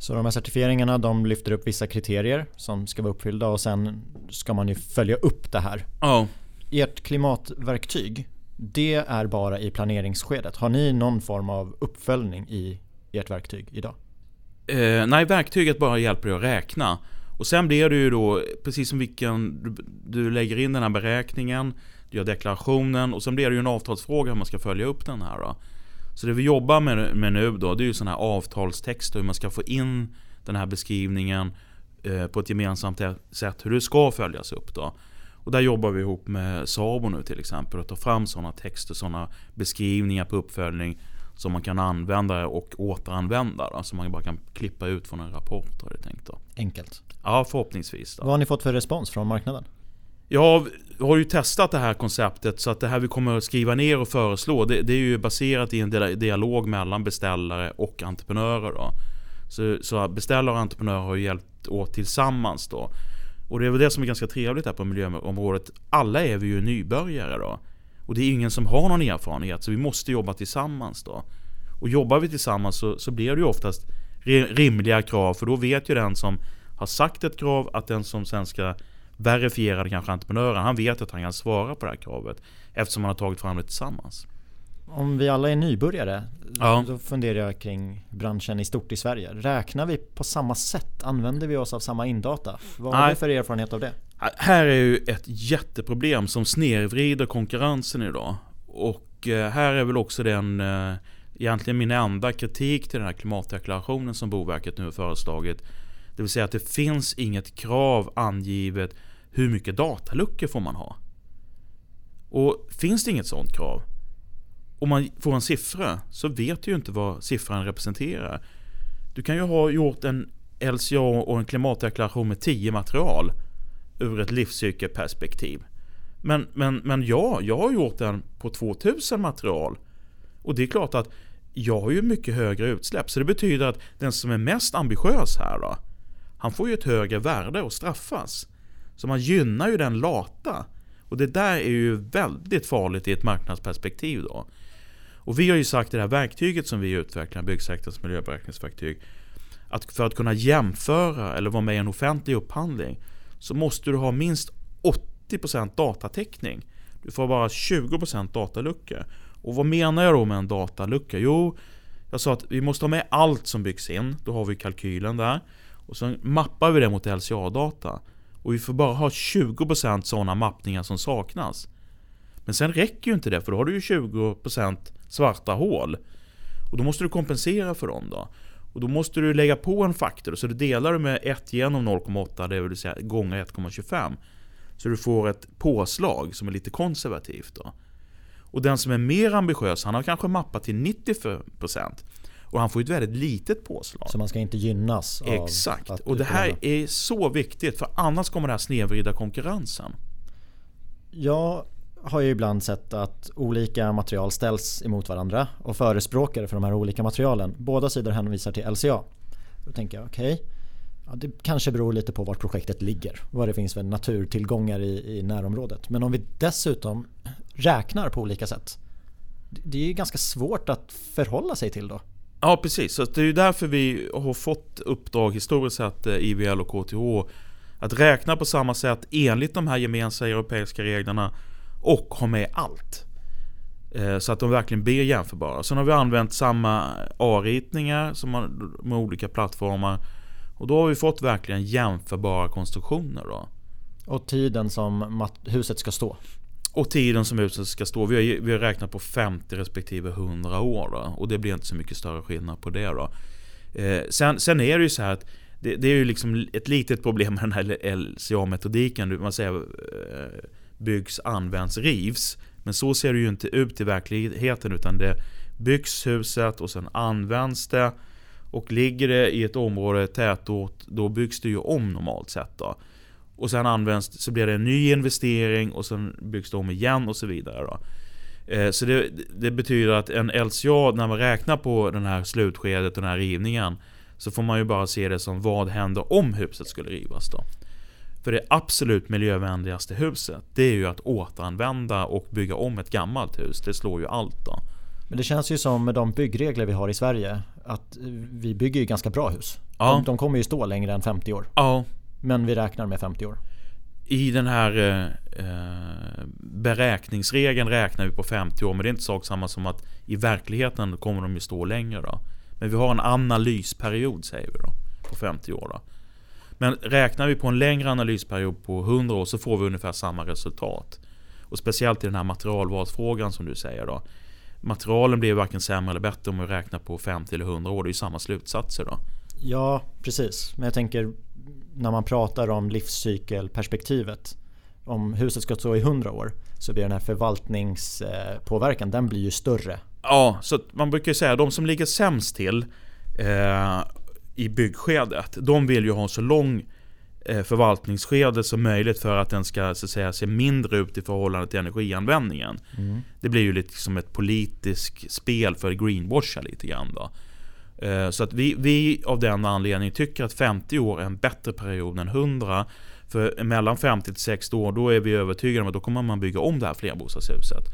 Så de här certifieringarna de lyfter upp vissa kriterier som ska vara uppfyllda och sen ska man ju följa upp det här. Ja. Ert klimatverktyg, det är bara i planeringsskedet. Har ni någon form av uppföljning i ert verktyg idag? Eh, nej, verktyget bara hjälper dig att räkna. Och sen blir det ju då, precis som vilken, du, du, lägger in den här beräkningen, du gör deklarationen och sen blir det ju en avtalsfråga hur man ska följa upp den här. Då. Så det vi jobbar med, med nu då, det är ju sådana här avtalstexter, hur man ska få in den här beskrivningen eh, på ett gemensamt sätt, hur det ska följas upp då. Och där jobbar vi ihop med Sabo nu till exempel och tar fram sådana texter, sådana beskrivningar på uppföljning som man kan använda och återanvända. Då, som man bara kan klippa ut från en rapport har det tänkt då. Enkelt. Ja, förhoppningsvis. Då. Vad har ni fått för respons från marknaden? Jag har ju testat det här konceptet så att det här vi kommer att skriva ner och föreslå det, det är ju baserat i en dialog mellan beställare och entreprenörer. Då. Så, så beställare och entreprenörer har ju hjälpt åt tillsammans då. Och det är väl det som är ganska trevligt här på miljöområdet. Alla är vi ju nybörjare då. Och det är ingen som har någon erfarenhet så vi måste jobba tillsammans då. Och jobbar vi tillsammans så, så blir det ju oftast rimliga krav för då vet ju den som har sagt ett krav att den som sen ska verifiera det kanske entreprenören, han vet att han kan svara på det här kravet eftersom man har tagit fram det tillsammans. Om vi alla är nybörjare, ja. då funderar jag kring branschen i stort i Sverige. Räknar vi på samma sätt? Använder vi oss av samma indata? Vad har du för erfarenhet av det? Här är ju ett jätteproblem som snedvrider konkurrensen idag. Och eh, här är väl också den eh, egentligen min enda kritik till den här klimatdeklarationen som Boverket nu har föreslagit. Det vill säga att det finns inget krav angivet hur mycket dataluckor får man ha. Och finns det inget sådant krav om man får en siffra så vet du ju inte vad siffran representerar. Du kan ju ha gjort en LCA och en klimatdeklaration med 10 material ur ett livscykelperspektiv. Men, men, men ja, jag har gjort den på 2000 material. Och det är klart att jag har ju mycket högre utsläpp. Så det betyder att den som är mest ambitiös här då, han får ju ett högre värde och straffas. Så man gynnar ju den lata. Och det där är ju väldigt farligt i ett marknadsperspektiv då. Och vi har ju sagt i det här verktyget som vi utvecklar, byggsektorns miljöberäkningsverktyg, att för att kunna jämföra eller vara med i en offentlig upphandling så måste du ha minst 80% datatäckning. Du får bara 20% datalucka. Och vad menar jag då med en datalucka? Jo, jag sa att vi måste ha med allt som byggs in. Då har vi kalkylen där. Och sen mappar vi det mot LCA-data. Och vi får bara ha 20% sådana mappningar som saknas. Men sen räcker ju inte det för då har du ju 20% svarta hål. Och då måste du kompensera för dem då. Och då måste du lägga på en faktor. Så du delar med 1 genom 0,8, det vill säga gånger 1,25. Så du får ett påslag som är lite konservativt. Då. Och den som är mer ambitiös, han har kanske mappat till 90%. Och han får ett väldigt litet påslag. Så man ska inte gynnas Exakt. och det här är så viktigt för annars kommer det här snedvrida konkurrensen. Ja, har ju ibland sett att olika material ställs emot varandra och förespråkare för de här olika materialen. Båda sidor hänvisar till LCA. Då tänker jag okej, okay, ja, det kanske beror lite på vart projektet ligger. Vad det finns för naturtillgångar i, i närområdet. Men om vi dessutom räknar på olika sätt. det är ju ganska svårt att förhålla sig till då. Ja precis, så det är ju därför vi har fått uppdrag historiskt sett eh, IVL och KTH att räkna på samma sätt enligt de här gemensamma europeiska reglerna och ha med allt. Eh, så att de verkligen blir jämförbara. Sen har vi använt samma A-ritningar som med olika plattformar. Och då har vi fått verkligen jämförbara konstruktioner. Då. Och tiden som huset ska stå? Och tiden som huset ska stå. Vi har, vi har räknat på 50 respektive 100 år. Då, och det blir inte så mycket större skillnad på det. Då. Eh, sen, sen är det ju så här att det, det, är ju liksom ett litet problem med den här LCA-metodiken. Man säger eh, byggs, används, rivs. Men så ser det ju inte ut i verkligheten utan det byggs huset och sen används det. Och ligger det i ett område, tätort, då byggs det ju om normalt sett. Då. Och sen används så blir det en ny investering och sen byggs det om igen och så vidare. Då. Eh, så det, det, betyder att en LCA, när man räknar på den här slutskedet och den här rivningen, så får man ju bara se det som vad händer om huset skulle rivas då. För det absolut miljövänligaste huset, det är ju att återanvända och bygga om ett gammalt hus. Det slår ju allt då. Men det känns ju som med de byggregler vi har i Sverige att vi bygger ju ganska bra hus. Ja. De, de kommer ju stå längre än 50 år. Ja. Men vi räknar med 50 år. I den här eh, eh beräkningsregeln räknar vi på 50 år men det är inte sak samma som att i verkligheten kommer de ju stå längre då. Men vi har en analysperiod säger vi då på 50 år då. Men räknar vi på en längre analysperiod på 100 år så får vi ungefär samma resultat. Och speciellt i den här materialvalsfrågan som du säger då. Materialen blir varken sämre eller bättre om vi räknar på 50 eller 100 år. Det är ju samma slutsatser då. Ja, precis. Men jag tänker när man pratar om livscykelperspektivet. Om huset ska stå i 100 år så blir den här förvaltningspåverkan den blir ju större. Ja, så man brukar ju säga att de som ligger sämst till eh, i byggskedet. De vill ju ha så lång eh, förvaltningsskede som möjligt för att den ska så att säga, se mindre ut i förhållande till energianvändningen. Mm. Det blir ju lite som ett politiskt spel för greenwasha lite grann. Då. Eh, så att vi, vi av den anledningen tycker att 50 år är en bättre period än 100. För mellan 50 till 60 år då är vi övertygade om att då kommer man bygga om det här flerbostadshuset.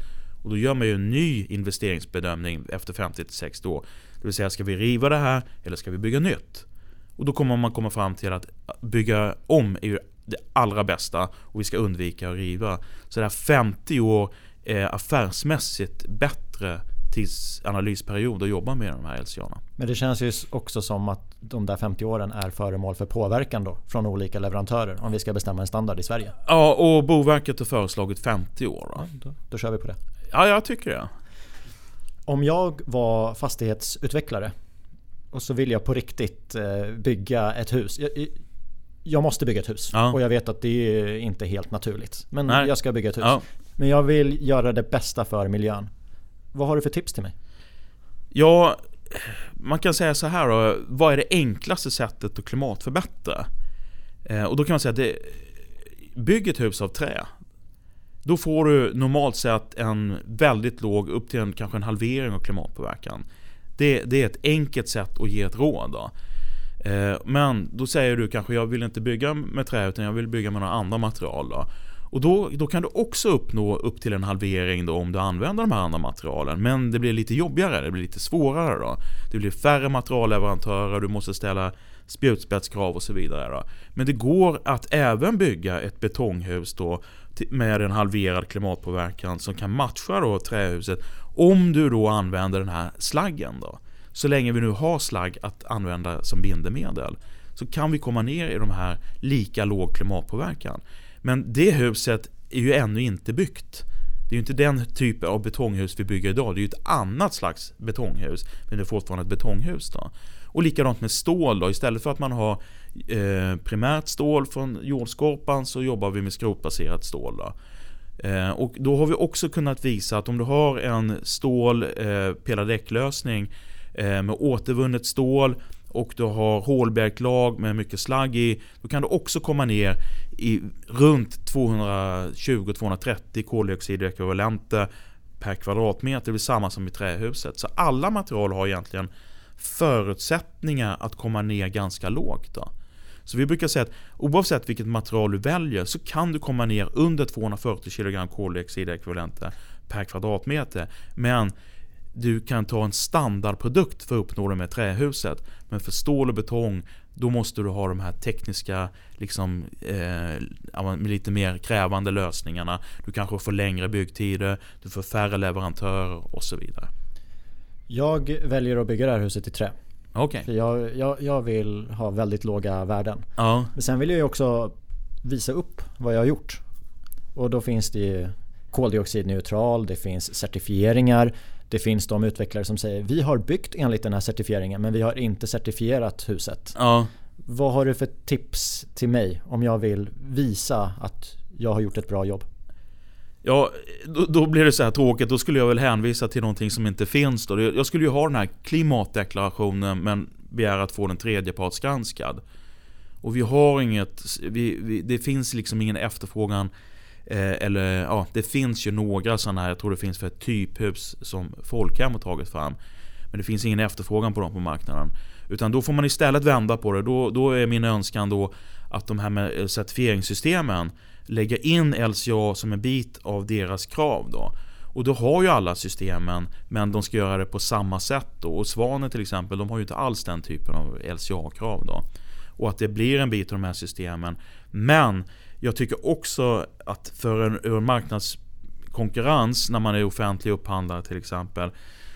Och då gör man ju en ny investeringsbedömning efter 50 till 60 år. Det vill säga, ska vi riva det här eller ska vi bygga nytt? Och då kommer man komma fram till att bygga om är det allra bästa och vi ska undvika att riva. Så det här 50 år är affärsmässigt bättre tidsanalysperiod att jobba med de här LCA. Men det känns ju också som att de där 50 åren är föremål för påverkan då från olika leverantörer om vi ska bestämma en standard i Sverige. Ja, och Boverket har föreslagit 50 år. Då, ja, då, då kör vi på det. Ja, jag tycker det. Om jag var fastighetsutvecklare och så vill jag på riktigt eh, bygga ett hus. Jag, jag måste bygga ett hus ja. och jag vet att det är inte helt naturligt. Men Nej. jag ska bygga ett hus. Ja. Men jag vill göra det bästa för miljön. Vad har du för tips till mig? Ja, man kan säga så här då. Vad är det enklaste sättet att klimatförbättra? Eh, och då kan man säga att det, bygg ett hus av trä. Då får du normalt sett en väldigt låg, upp till en, kanske en halvering av klimatpåverkan. Det, det är ett enkelt sätt att ge ett råd. Då. Eh, men då säger du kanske jag vill inte bygga med trä utan jag vill bygga med några andra material. Då. Och då, då kan du också uppnå upp till en halvering då om du använder de här andra materialen. Men det blir lite jobbigare, det blir lite svårare då. Det blir färre materialleverantörer, du måste ställa spjutspetskrav och så vidare. Då. Men det går att även bygga ett betonghus då med en halverad klimatpåverkan som kan matcha då trähuset om du då använder den här slaggen. Då. Så länge vi nu har slagg att använda som bindemedel så kan vi komma ner i de här lika låg klimatpåverkan. Men det huset är ju ännu inte byggt. Det är ju inte den typen av betonghus vi bygger idag. Det är ju ett annat slags betonghus. Men det är fortfarande ett betonghus. Då. Och likadant med stål. Då. Istället för att man har eh, primärt stål från jordskorpan så jobbar vi med skrotbaserat stål. Då. Eh, och då har vi också kunnat visa att om du har en stål eh, pelardäcklösning eh, med återvunnet stål och du har hålbjälklag med mycket slagg i, då kan du också komma ner i runt 220-230 koldioxidekvivalenter per kvadratmeter. Det blir samma som i trähuset. Så alla material har egentligen förutsättningar att komma ner ganska lågt. Då. Så vi brukar säga att oavsett vilket material du väljer så kan du komma ner under 240 kg koldioxidekvivalenter per kvadratmeter. Men du kan ta en standardprodukt för att uppnå det med trähuset. Men för stål och betong, då måste du ha de här tekniska, liksom, eh, lite mer krävande lösningarna. Du kanske får längre byggtider, du får färre leverantörer och så vidare. Jag väljer att bygga det här huset i trä. Okay. För jag, jag, jag vill ha väldigt låga värden. Ja. Men sen vill jag också visa upp vad jag har gjort. Och då finns det ju koldioxidneutral, det finns certifieringar. Det finns de utvecklare som säger vi har byggt enligt den här certifieringen men vi har inte certifierat huset. Ja. Vad har du för tips till mig om jag vill visa att jag har gjort ett bra jobb? Ja, då, då blir det så här tråkigt. Då skulle jag väl hänvisa till någonting som inte finns. Då. Jag skulle ju ha den här klimatdeklarationen men begära att få den tredjepartsgranskad. Och vi har inget, vi, vi, det finns liksom ingen efterfrågan Eh, eller ja, det finns ju några sådana här, jag tror det finns för ett typhus som Folkhem har tagit fram. Men det finns ingen efterfrågan på dem på marknaden. Utan då får man istället vända på det. Då, då är min önskan då att de här med certifieringssystemen lägger in LCA som en bit av deras krav. Då. Och då har ju alla systemen, men de ska göra det på samma sätt. Då. Och Svanen till exempel, de har ju inte alls den typen av LCA-krav. då. Och att det blir en bit av de här systemen. Men jag tycker också att för en, ur marknadskonkurrens när man är offentlig upphandlare till exempel.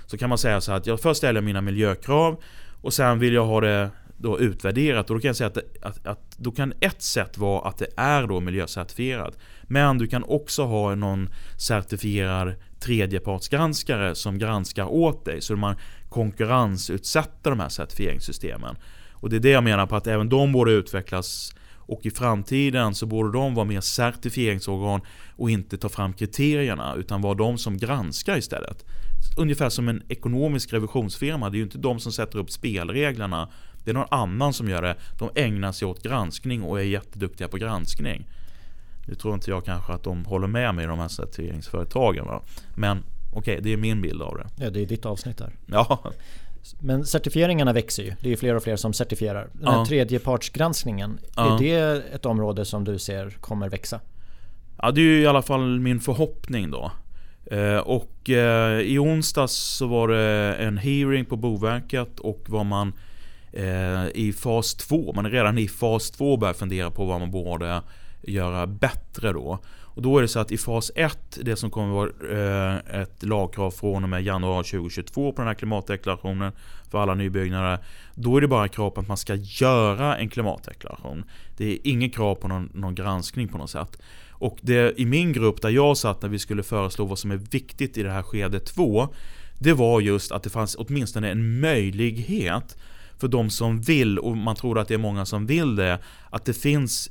Så kan man säga så här att jag först ställer mina miljökrav och sen vill jag ha det då utvärderat. Och då kan jag säga att, att, att då kan ett sätt vara att det är då miljöcertifierat. Men du kan också ha någon certifierad tredjepartsgranskare som granskar åt dig. Så man konkurrensutsätter de här certifieringssystemen. Och det är det jag menar på att även de borde utvecklas och i framtiden så borde de vara mer certifieringsorgan och inte ta fram kriterierna utan vara de som granskar istället. Ungefär som en ekonomisk revisionsfirma. Det är ju inte de som sätter upp spelreglerna. Det är någon annan som gör det. De ägnar sig åt granskning och är jätteduktiga på granskning. Nu tror inte jag kanske att de håller med mig, de här certifieringsföretagen. Va? Men okej, okay, det är min bild av det. Ja, det är ditt avsnitt här. Ja. Men certifieringarna växer ju. Det är fler och fler som certifierar. Den här ja. tredjepartsgranskningen, ja. är det ett område som du ser kommer växa? Ja, det är ju i alla fall min förhoppning då. Eh, och eh, i onsdags så var det en hearing på Boverket och vad man eh, i fas 2, man är redan i fas 2 börjar fundera på vad man borde göra bättre då. Och då är det så att i fas 1, det som kommer vara eh, ett lagkrav från och med januari 2022 på den här klimatdeklarationen för alla nybyggnader. Då är det bara krav på att man ska göra en klimatdeklaration. Det är inget krav på någon, någon granskning på något sätt. Och det, i min grupp där jag satt när vi skulle föreslå vad som är viktigt i det här skede 2 Det var just att det fanns åtminstone en möjlighet för de som vill, och man tror att det är många som vill det, att det finns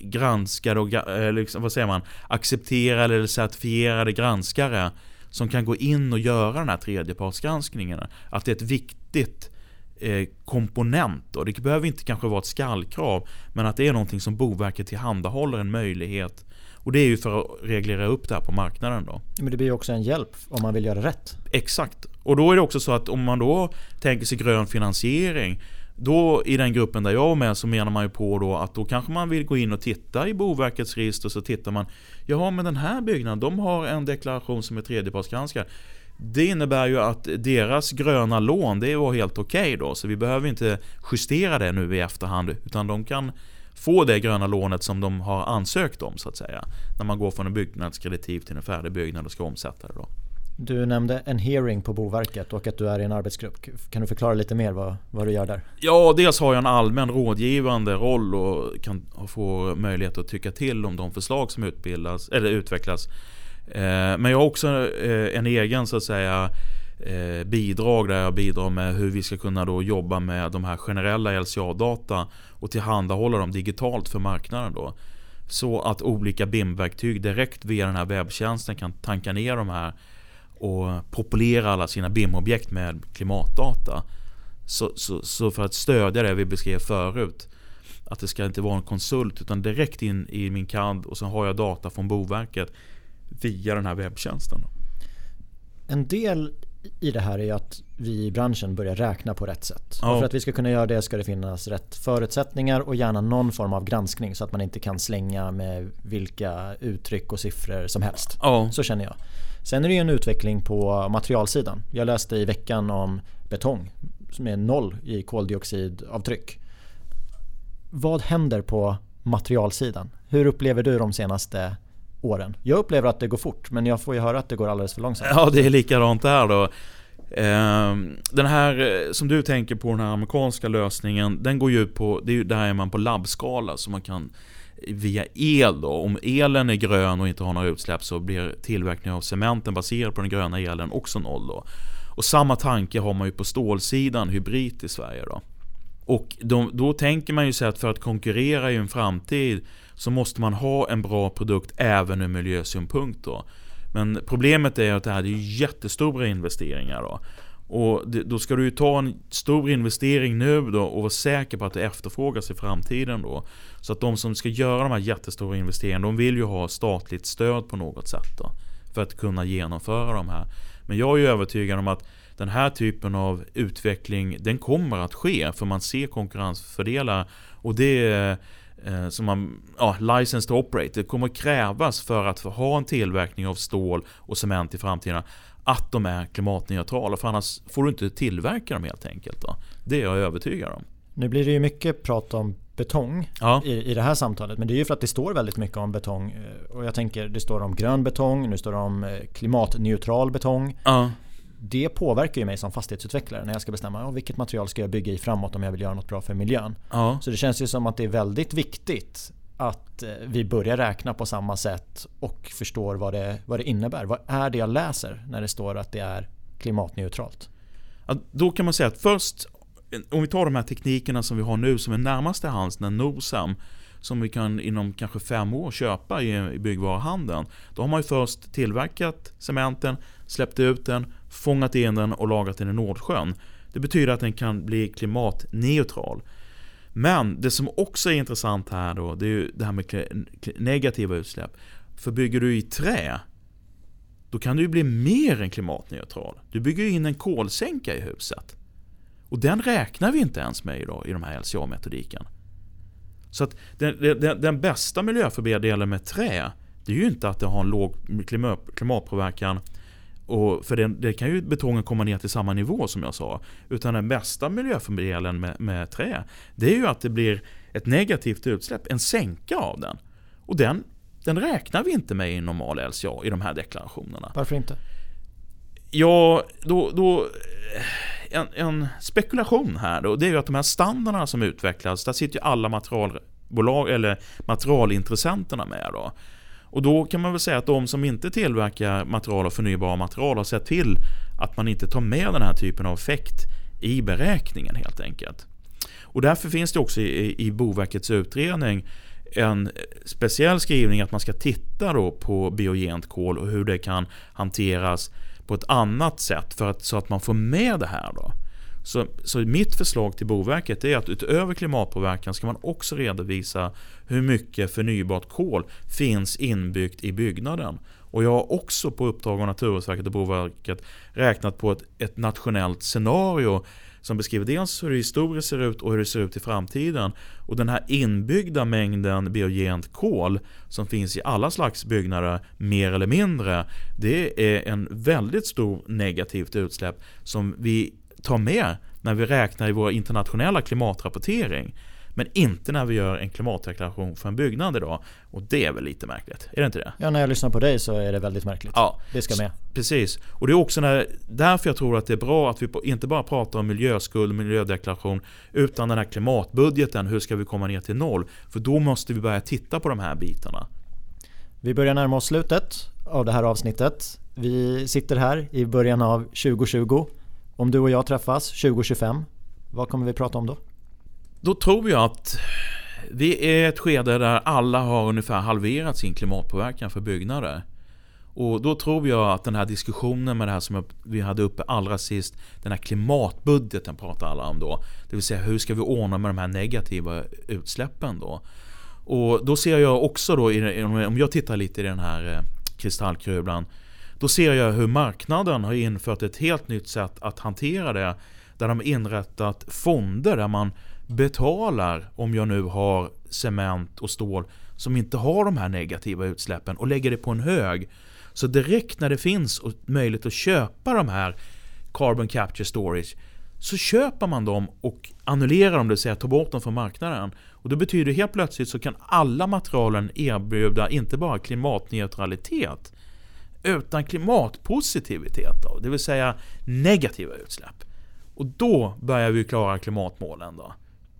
granskare och eh, liksom, vad säger man, accepterade eller certifierade granskare som kan gå in och göra den här tredjepartsgranskningen. Att det är ett viktigt eh, komponent. Och det behöver inte kanske vara ett skallkrav men att det är någonting som Boverket tillhandahåller en möjlighet och det är ju för att reglera upp det här på marknaden då. Men det blir ju också en hjälp om man vill göra rätt. Exakt. Och då är det också så att om man då tänker sig grön finansiering då i den gruppen där jag var med så menar man ju på då att då kanske man vill gå in och titta i Boverkets register så tittar man Jaha, men den här byggnaden, de har en deklaration som är tredjepartsgranskad. Det innebär ju att deras gröna lån, det var helt okej okay då. Så vi behöver inte justera det nu i efterhand. Utan de kan få det gröna lånet som de har ansökt om så att säga. När man går från en byggnadskreditiv till en färdig byggnad och ska omsätta det då. Du nämnde en hearing på Boverket och att du är i en arbetsgrupp. Kan du förklara lite mer vad, vad du gör där? Ja, dels har jag en allmän rådgivande roll och kan få möjlighet att tycka till om de förslag som utbildas, eller utvecklas. Eh, men jag har också eh, en egen så att säga eh, bidrag där jag bidrar med hur vi ska kunna då jobba med de här generella LCA-data och tillhandahålla dem digitalt för marknaden. Då. Så att olika BIM-verktyg direkt via den här webbtjänsten kan tanka ner de här och populera alla sina BIM-objekt med klimatdata. Så, så, så, för att stödja det vi beskrev förut att det ska inte vara en konsult utan direkt in i min CAD och så har jag data från Boverket via den här webbtjänsten. En del i det här är att vi i branschen börjar räkna på rätt sätt. Ja. Och för att vi ska kunna göra det ska det finnas rätt förutsättningar och gärna någon form av granskning så att man inte kan slänga med vilka uttryck och siffror som helst. Ja. Så känner jag. Sen är det ju en utveckling på materialsidan. Jag läste i veckan om betong som är noll i koldioxidavtryck. Vad händer på materialsidan? Hur upplever du de senaste åren? Jag upplever att det går fort men jag får ju höra att det går alldeles för långsamt. Ja, det är likadant där då. Ehm, den här eh, som du tänker på, den här amerikanska lösningen, den går ju ut på, det är, där är man på labbskala så man kan via el då, om elen är grön och inte har några utsläpp så blir tillverkningen av cementen baserad på den gröna elen också noll då. Och samma tanke har man ju på stålsidan, hybrid i Sverige då. Och då, då tänker man ju sig att för att konkurrera i en framtid så måste man ha en bra produkt även ur miljösynpunkt då. Men problemet är att det här är jättestora investeringar då. Och det, då ska du ju ta en stor investering nu då och vara säker på att det efterfrågas i framtiden då. Så att de som ska göra de här jättestora investeringarna, de vill ju ha statligt stöd på något sätt då. För att kunna genomföra de här. Men jag är ju övertygad om att den här typen av utveckling, den kommer att ske. För man ser konkurrensfördelar. Och det är eh, som man, ja, license to operate. Det kommer krävas för att ha en tillverkning av stål och cement i framtiden att de är klimatneutrala. För annars får du inte tillverka dem helt enkelt. Då. Det är jag övertygad om. Nu blir det ju mycket prat om betong ja. i, i det här samtalet. Men det är ju för att det står väldigt mycket om betong. Eh, och jag tänker det står om grön betong, nu står det om eh, klimatneutral betong. Ja. Det påverkar ju mig som fastighetsutvecklare när jag ska bestämma oh, vilket material ska jag bygga i framåt om jag vill göra något bra för miljön. Ja. Så det känns ju som att det är väldigt viktigt att eh, vi börjar räkna på samma sätt och förstår vad det, vad det innebär. Vad är det jag läser när det står att det är klimatneutralt? Ja, då kan man säga att först, om vi tar de här teknikerna som vi har nu som är närmast till hands, när NOSAM, som vi kan inom kanske fem år köpa i, i byggvaruhandeln. Då har man ju först tillverkat cementen, släppt ut den, fångat in den och lagrat den i Nordsjön. Det betyder att den kan bli klimatneutral. Men det som också är intressant här då, det är ju det här med negativa utsläpp. För bygger du i trä, då kan du ju bli mer än klimatneutral. Du bygger ju in en kolsänka i huset. Och den räknar vi inte ens med idag i de här LCA-metodiken. Så att den, den, den bästa miljöfördelen med trä, det är ju inte att det har en låg klimatpåverkan och för det, det, kan ju betongen komma ner till samma nivå som jag sa. Utan den bästa miljöfördelen med, med trä, det är ju att det blir ett negativt utsläpp, en sänka av den. Och den, den räknar vi inte med i normal LCA i de här deklarationerna. Varför inte? Ja, då... då en, en, spekulation här då, det är ju att de här standarderna som utvecklas, där sitter ju alla materialbolag, eller materialintressenterna med då. Och då kan man väl säga att de som inte tillverkar material och förnybara material har sett till att man inte tar med den här typen av effekt i beräkningen helt enkelt. Och därför finns det också i, i Boverkets utredning en speciell skrivning att man ska titta då på biogent kol och hur det kan hanteras på ett annat sätt för att, så att man får med det här. Då. Så, så mitt förslag till Boverket är att utöver klimatpåverkan ska man också redovisa hur mycket förnybart kol finns inbyggt i byggnaden. Och jag har också på uppdrag av Naturvårdsverket och Boverket räknat på ett, ett nationellt scenario som beskriver dels hur det historiskt ser ut och hur det ser ut i framtiden. Och den här inbyggda mängden biogent kol som finns i alla slags byggnader, mer eller mindre, det är en väldigt stor negativt utsläpp som vi tar med när vi räknar i vår internationella klimatrapportering. Men inte när vi gör en klimatdeklaration för en byggnad idag. Och det är väl lite märkligt? Är det inte det? Ja, när jag lyssnar på dig så är det väldigt märkligt. Ja, det ska med. Precis. Och det är också när, därför jag tror att det är bra att vi inte bara pratar om miljöskuld, miljödeklaration, utan den här klimatbudgeten, hur ska vi komma ner till noll? För då måste vi börja titta på de här bitarna. Vi börjar närma oss slutet av det här avsnittet. Vi sitter här i början av 2020. Om du och jag träffas 2025, vad kommer vi prata om då? Då tror jag att vi är ett skede där alla har ungefär halverat sin klimatpåverkan för byggnader. Och då tror jag att den här diskussionen med det här som vi hade uppe allra sist, den här klimatbudgeten pratar alla om då. Det vill säga hur ska vi ordna med de här negativa utsläppen då? Och då ser jag också då, om jag tittar lite i den här eh, kristallkulan, då ser jag hur marknaden har infört ett helt nytt sätt att hantera det. Där de har inrättat fonder där man betalar om jag nu har cement och stål som inte har de här negativa utsläppen och lägger det på en hög. Så direkt när det finns möjlighet att köpa de här Carbon Capture Storage så köper man dem och annullerar dem, det vill säga tar bort dem från marknaden. Och det betyder helt plötsligt så kan alla materialen erbjuda inte bara klimatneutralitet utan klimatpositivitet, då, det vill säga negativa utsläpp. Och då börjar vi klara klimatmålen. Då.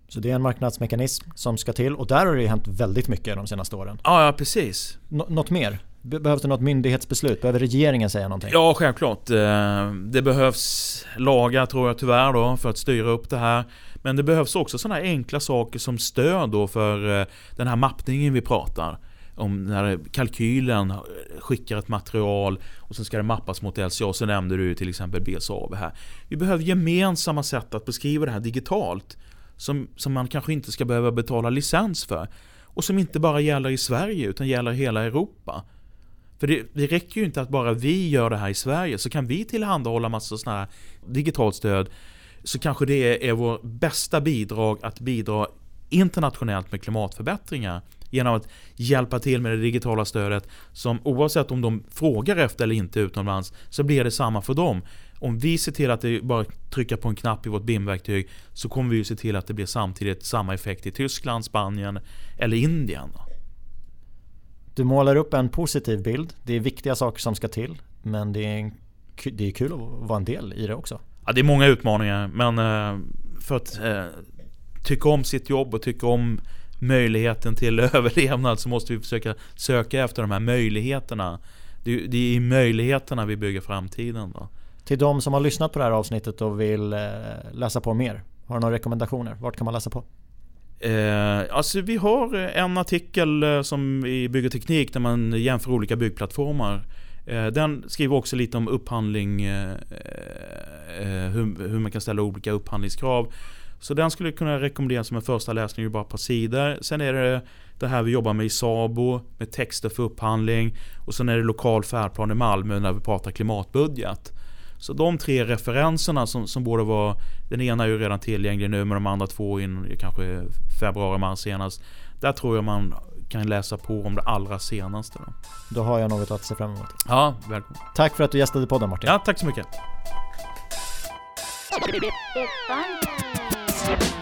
Så det är en marknadsmekanism som ska till och där har det hänt väldigt mycket de senaste åren. Ja, ja precis. Nå något mer? Behövs det något myndighetsbeslut? Behöver regeringen säga någonting? Ja, självklart. Eh, det behövs lagar tror jag tyvärr då för att styra upp det här. Men det behövs också sådana enkla saker som stöd då för eh, den här mappningen vi pratar om när kalkylen eh, skickar ett material och sen ska det mappas mot LCA. Så nämnde du till exempel BSAB här. Vi behöver gemensamma sätt att beskriva det här digitalt. Som, som man kanske inte ska behöva betala licens för. Och som inte bara gäller i Sverige utan gäller hela Europa. För det, det räcker ju inte att bara vi gör det här i Sverige. Så kan vi tillhandahålla massa sådana här digitalt stöd. Så kanske det är vår bästa bidrag att bidra internationellt med klimatförbättringar genom att hjälpa till med det digitala stödet som oavsett om de frågar efter eller inte utomlands så blir det samma för dem. Om vi ser till att det bara trycka på en knapp i vårt BIM-verktyg så kommer vi se till att det blir samtidigt samma effekt i Tyskland, Spanien eller Indien. Du målar upp en positiv bild. Det är viktiga saker som ska till. Men det är, det är kul att vara en del i det också. Ja, det är många utmaningar. Men eh, för att eh, tycka om sitt jobb och tycka om möjligheten till överlevnad så måste vi försöka söka efter de här möjligheterna. Det är i möjligheterna vi bygger framtiden. Då. Till de som har lyssnat på det här avsnittet och vill eh, läsa på mer. Har du några rekommendationer? Vart kan man läsa på? Eh, alltså vi har en artikel eh, som i Bygg och Teknik där man jämför olika byggplattformar. Eh, den skriver också lite om upphandling, eh, hur, hur man kan ställa olika upphandlingskrav. Så den skulle jag kunna rekommendera som en första läsning, bara ett par sidor. Sen är det det här vi jobbar med i SABO, med texter för upphandling. Och sen är det lokal färdplan i Malmö när vi pratar klimatbudget. Så de tre referenserna som, som borde vara, den ena är ju redan tillgänglig nu men de andra två in kanske februari, mars senast. Där tror jag man kan läsa på om det allra senaste. Då, då har jag något att se fram emot. Ja, välkommen. Tack för att du gästade podden Martin. Ja, tack så mycket. you